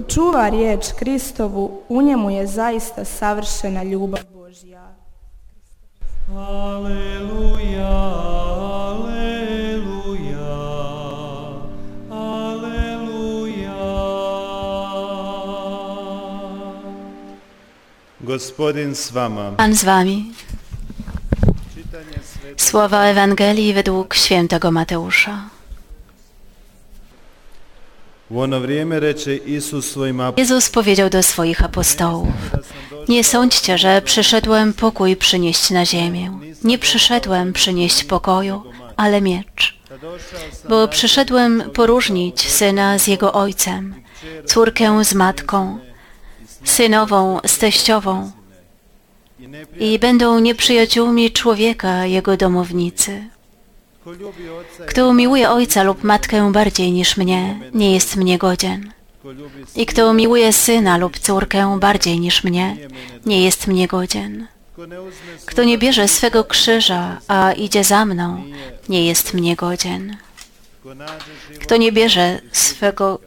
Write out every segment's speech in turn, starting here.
Ko čuva riječ Kristovu, u njemu je zaista savršena ljubav Božja. Aleluja, aleluja, aleluja. Gospodin s vama. Pan z wami. Słowa Ewangelii według świętego Mateusza. Jezus powiedział do swoich apostołów: Nie sądźcie, że przyszedłem pokój przynieść na ziemię. Nie przyszedłem przynieść pokoju, ale miecz. Bo przyszedłem poróżnić syna z jego ojcem, córkę z matką, synową z teściową i będą nieprzyjaciółmi człowieka jego domownicy. Kto miłuje ojca lub matkę bardziej niż mnie, nie jest mnie godzien. I kto miłuje syna lub córkę bardziej niż mnie, nie jest mnie godzien. Kto nie bierze swego krzyża, a idzie za mną, nie jest mnie godzien. Kto nie bierze swego...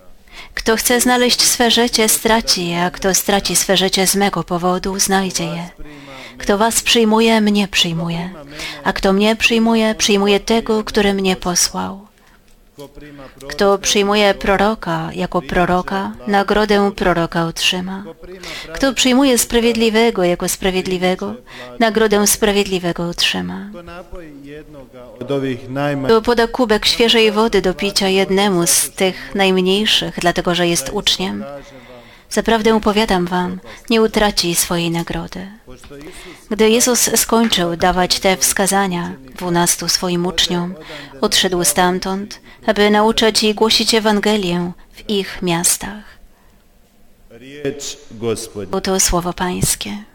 Kto chce znaleźć swe życie, straci je, a kto straci swe życie z mego powodu, znajdzie je. Kto was przyjmuje, mnie przyjmuje, a kto mnie przyjmuje, przyjmuje tego, który mnie posłał. Kto przyjmuje proroka jako proroka, nagrodę proroka otrzyma. Kto przyjmuje sprawiedliwego jako sprawiedliwego, nagrodę sprawiedliwego otrzyma. Kto poda kubek świeżej wody do picia jednemu z tych najmniejszych, dlatego że jest uczniem, zaprawdę powiadam wam, nie utraci swojej nagrody. Gdy Jezus skończył dawać te wskazania dwunastu swoim uczniom, odszedł stamtąd, aby nauczać i głosić Ewangelię w ich miastach. gospodin. Oto słowo Pańskie.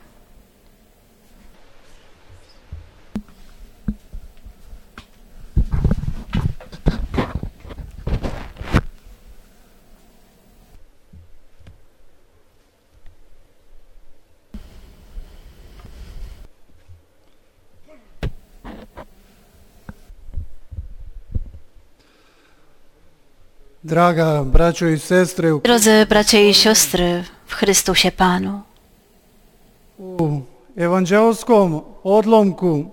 Draga braćo i sestre, u- Drodzy bracia i siostry w Chrystusie Panu, u ewanđelskom odlomku.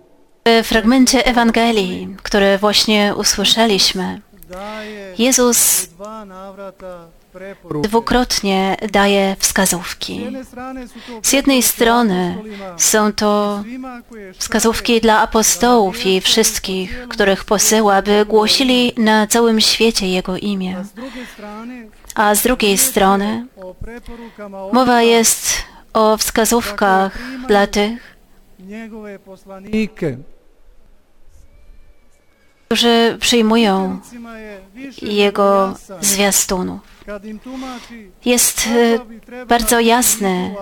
W fragmencie Ewangelii, które właśnie usłyszeliśmy, Jezus dwukrotnie daje wskazówki. Z jednej strony są to wskazówki dla apostołów i wszystkich, których posyła, by głosili na całym świecie Jego imię. A z drugiej strony mowa jest o wskazówkach dla tych. Którzy przyjmują Jego zwiastunów. Jest trebala bardzo jasny,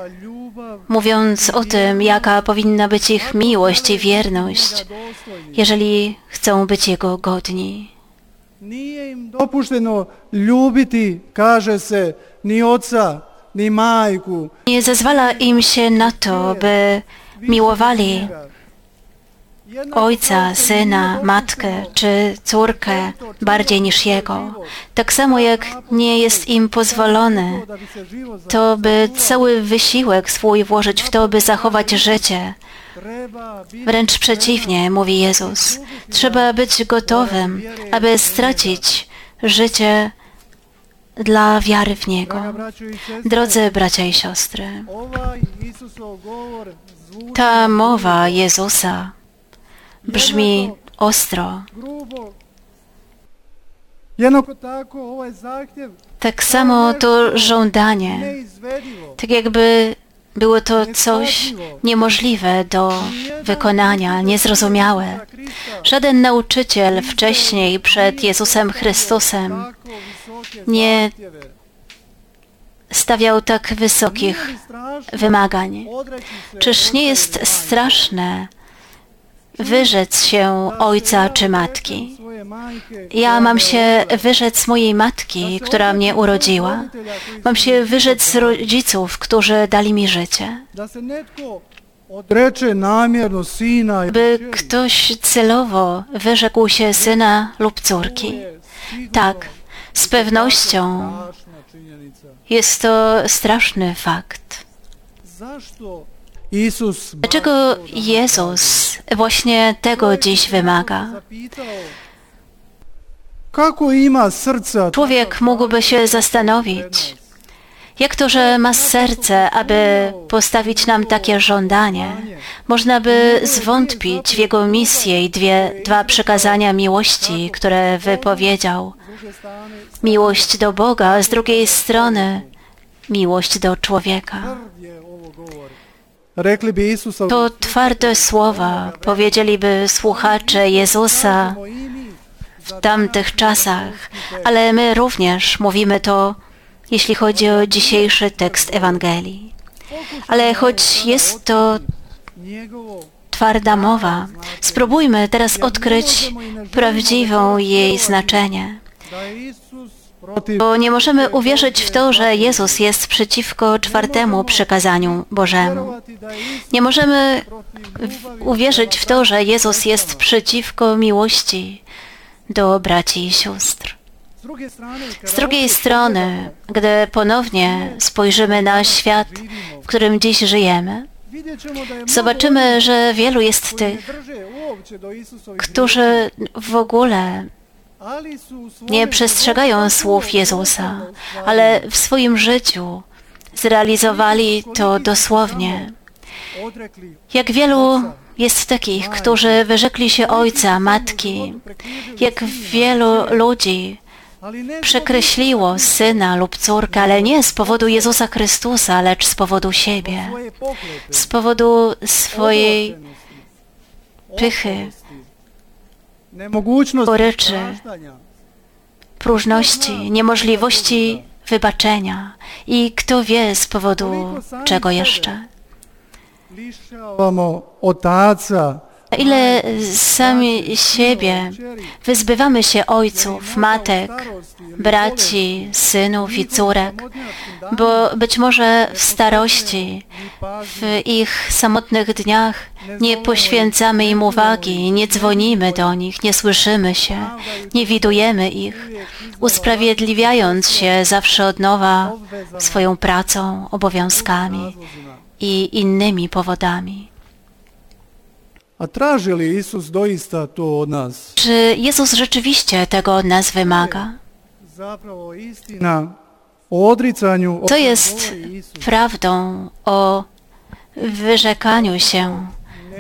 mówiąc o tym, jaka powinna być ich miłość i wierność, jeżeli chcą być Jego godni. Nije im dopušteno ljubiti, kaže se, ni oca, ni majku. Nie zezwala im się na to, by miłowali ojca, syna, matkę czy córkę bardziej niż Jego. Tak samo jak nie jest im pozwolone to, by cały wysiłek swój włożyć w to, by zachować życie. Wręcz przeciwnie, mówi Jezus. Trzeba być gotowym, aby stracić życie dla wiary w Niego. Drodzy bracia i siostry, ta mowa Jezusa brzmi ostro. Tak samo to żądanie, tak jakby było to coś niemożliwe do wykonania, niezrozumiałe. Żaden nauczyciel wcześniej przed Jezusem Chrystusem visoke nie stawiał tak wysokich wymagań. Czyż nie jest straszne wyrzec się ojca czy matki? Ja mam się wyrzec mojej matki, która mnie urodziła. Mam się wyrzec rodziców, którzy dali mi życie. By ktoś celowo wyrzekł się syna lub córki. Tak, z pewnością. Jest to straszny fakt. Dlaczego Jezus właśnie tego dziś wymaga? Człowiek mógłby się zastanowić, jak to, że ma serce, aby postawić nam takie żądanie? Można by zwątpić w jego misję i dwie, dwa przykazania miłości, które wypowiedział. Miłość do Boga, a z drugiej strony miłość do człowieka. To twarde słowa, powiedzieliby słuchacze Jezusa w tamtych czasach, ale my również mówimy to, jeśli chodzi o dzisiejszy tekst Ewangelii. Ale choć jest to twarda mowa, spróbujmy teraz odkryć prawdziwą jej znaczenie. Bo nie możemy uwierzyć w to, że Jezus jest przeciwko czwartemu przykazaniu Bożemu. Nie możemy uwierzyć w to, że Jezus jest przeciwko miłości do braci i sióstr. Z drugiej strony, gdy ponownie spojrzymy na świat, w którym dziś żyjemy, zobaczymy, że wielu jest tych, którzy w ogóle nie przestrzegają słów Jezusa, ale w swoim życiu zrealizowali to dosłownie. Jak wielu jest takich, którzy wyrzekli się ojca, matki, jak wielu ludzi przekreśliło syna lub córkę, ale nie z powodu Jezusa Chrystusa, lecz z powodu siebie, z powodu swojej pychy, goryczy, próżności, niemożliwości wybaczenia. I kto wie z powodu czego jeszcze. Na ile sami siebie wyzbywamy się ojców, matek, braci, synów i córek, bo być może w starości, w ich samotnych dniach nie poświęcamy im uwagi, nie dzwonimy do nich, nie słyszymy się, nie widujemy ich, usprawiedliwiając się zawsze od nowa swoją pracą, obowiązkami i innymi powodami. A traži li Isus doista to od nas? Czy Jezus rzeczywiście tego od nas wymaga? Zapravo istina o odricanju o Co kojem jest prawdą o wyrzekaniu się,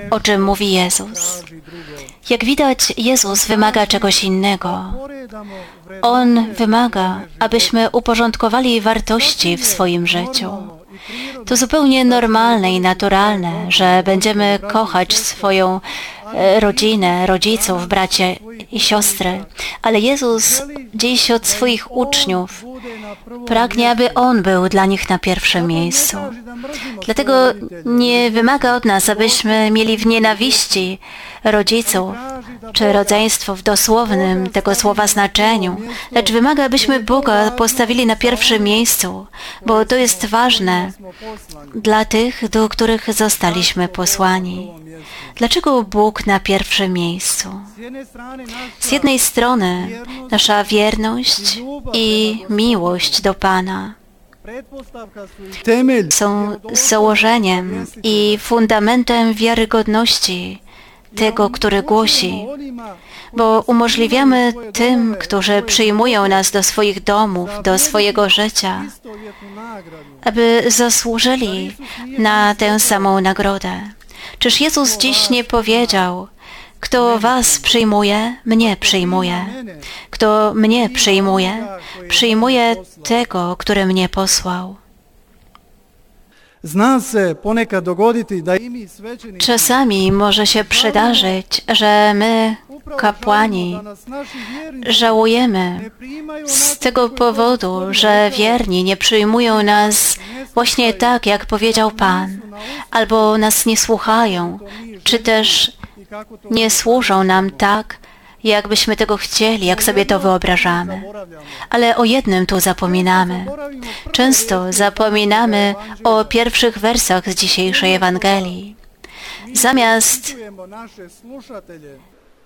o czym mówi Jezus? Jak widać, Jezus wymaga czegoś innego. On wymaga, abyśmy uporządkowali wartości w swoim życiu. To zupełnie normalne i naturalne, że będziemy kochać swoją e, rodzinę, rodziców, bracia i siostry, ale Jezus dziś od swoich uczniów pragnie, aby On był dla nich na pierwszym miejscu. Dlatego nie wymaga od nas, abyśmy mieli w nienawiści rodziców czy rodzeństwo w dosłownym tego słowa znaczeniu, lecz wymaga, abyśmy Boga postawili na pierwszym miejscu, bo to jest ważne dla tych, do których zostaliśmy posłani. Dlaczego Bóg na pierwszym miejscu? Z jednej strony nasza wierność i miłość do Pana są założeniem i fundamentem wiarygodności tego, który głosi, bo umożliwiamy tym, którzy przyjmują nas do swoich domów, do swojego życia, aby zasłużyli na tę samą nagrodę. Czyż Jezus dziś nie powiedział, kto was przyjmuje, mnie przyjmuje. Kto mnie przyjmuje, przyjmuje tego, który mnie posłał. Czasami może się przydarzyć, że my, kapłani, żałujemy z tego powodu, że wierni nie przyjmują nas właśnie tak, jak powiedział Pan, albo nas nie słuchają, czy też nie służą nam tak, jakbyśmy tego chcieli, jak sobie to wyobrażamy. Ale o jednym tu zapominamy. Często zapominamy o pierwszych wersach z dzisiejszej Ewangelii. Zamiast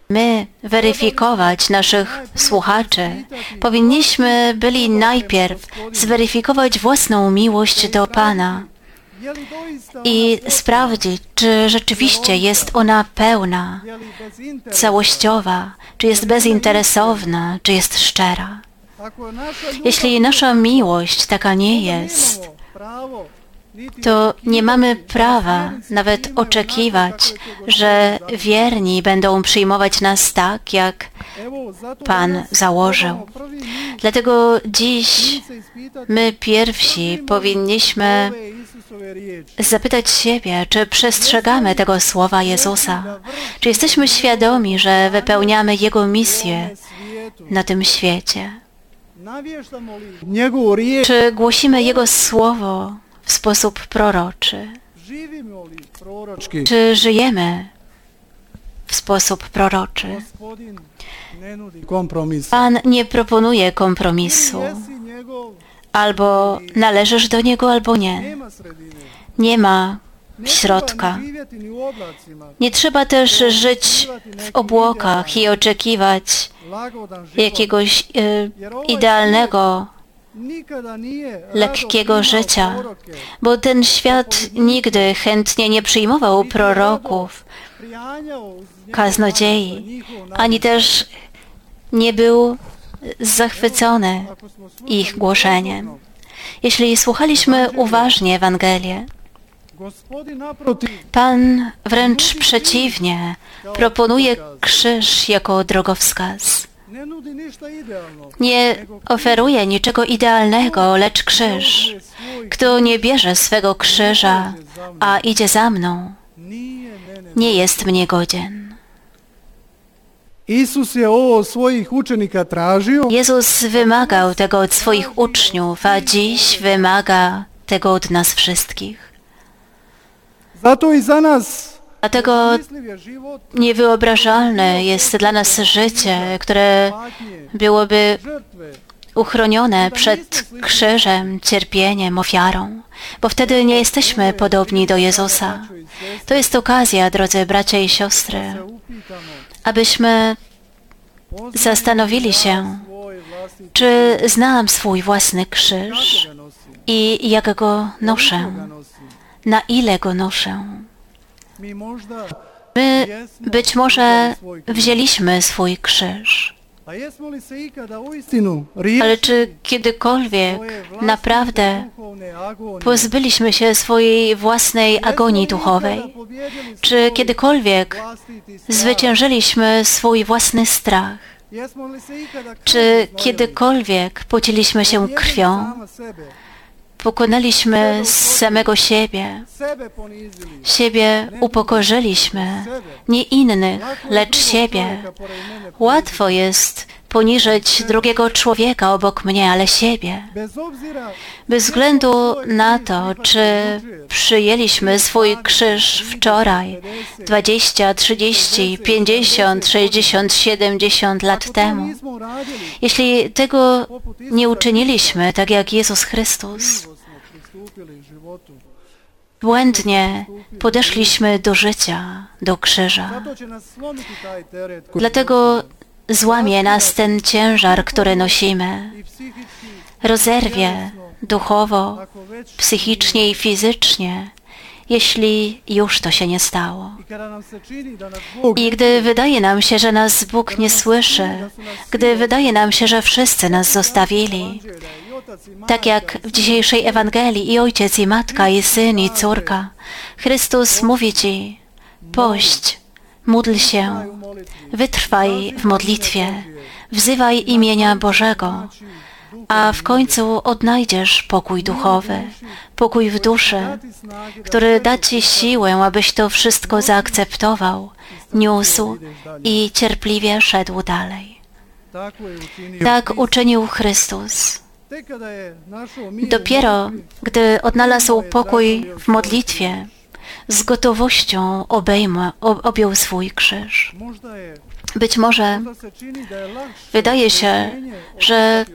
my weryfikować naszych słuchaczy, powinniśmy byli najpierw zweryfikować własną miłość do Pana i sprawdzić, czy rzeczywiście jest ona pełna, całościowa, czy jest bezinteresowna, czy jest szczera. Jeśli nasza miłość taka nie jest, to nie mamy prawa nawet oczekiwać, że wierni będą przyjmować nas tak, jak Pan założył. Dlatego dziś my pierwsi powinniśmy zapytać siebie, czy przestrzegamy tego słowa Jezusa, czy jesteśmy świadomi, że wypełniamy Jego misję na tym świecie, czy głosimy Jego słowo w sposób proroczy, czy żyjemy w sposób proroczy. Pan nie proponuje kompromisu. Albo należysz do Niego, albo nie. Nie ma środka. Nie trzeba też żyć w obłokach i oczekiwać jakiegoś e, idealnego, lekkiego życia, bo ten świat nigdy chętnie nie przyjmował proroków, kaznodziei, ani też nie był zachwycony ich głoszeniem. Jeśli słuchaliśmy uważnie Ewangelię, Pan wręcz przeciwnie proponuje krzyż jako drogowskaz. Nie oferuje niczego idealnego, lecz krzyż. Kto nie bierze swego krzyża, a idzie za mną, nie jest mnie godzien. Jezus wymagał tego od swoich uczniów, a dziś wymaga tego od nas wszystkich. Zato i za nas Dlatego niewyobrażalne jest dla nas życie, które byłoby uchronione przed krzyżem, cierpieniem, ofiarą, bo wtedy nie jesteśmy podobni do Jezusa. To jest okazja, drodzy bracia i siostry, abyśmy zastanowili się, czy znam swój własny krzyż i jak go noszę, na ile go noszę. My być może wzięliśmy swój krzyż, ale czy kiedykolwiek naprawdę pozbyliśmy się swojej własnej agonii duchowej? Czy kiedykolwiek zwyciężyliśmy swój własny strach? Czy kiedykolwiek pociliśmy się krwią? Pokonaliśmy samego siebie, siebie upokorzyliśmy, nie innych, lecz siebie. Łatwo jest poniżyć drugiego człowieka obok mnie, ale siebie. Bez względu na to, czy przyjęliśmy swój krzyż wczoraj, 20, 30, 50, 60, 70 lat temu, jeśli tego nie uczyniliśmy, tak jak Jezus Chrystus, błędnie podeszliśmy do życia, do krzyża. Dlatego złamie nas ten ciężar, który nosimy, rozerwie duchowo, psychicznie i fizycznie, jeśli już to się nie stało. I gdy wydaje nam się, że nas Bóg nie słyszy, gdy wydaje nam się, że wszyscy nas zostawili, tak jak w dzisiejszej Ewangelii i ojciec, i matka, i syn, i córka, Chrystus mówi Ci, pość, módl się, wytrwaj w modlitwie, wzywaj imienia Bożego, a w końcu odnajdziesz pokój duchowy, pokój w duszy, który da Ci siłę, abyś to wszystko zaakceptował, niósł i cierpliwie szedł dalej. Tak uczynił Chrystus. Dopiero gdy odnalazł pokój w modlitwie, z gotowością obejmę, objął swój krzyż. Być może wydaje się, że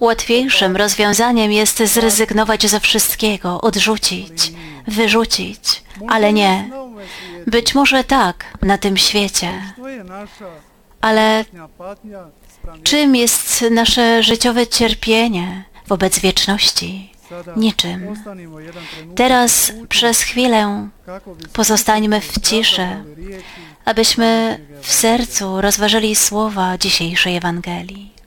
łatwiejszym rozwiązaniem jest zrezygnować ze wszystkiego, odrzucić, wyrzucić, ale nie. Być może tak, na tym świecie, ale czym jest nasze życiowe cierpienie wobec wieczności? Niczym. Teraz przez chwilę pozostańmy w ciszy, abyśmy w sercu rozważyli słowa dzisiejszej Ewangelii.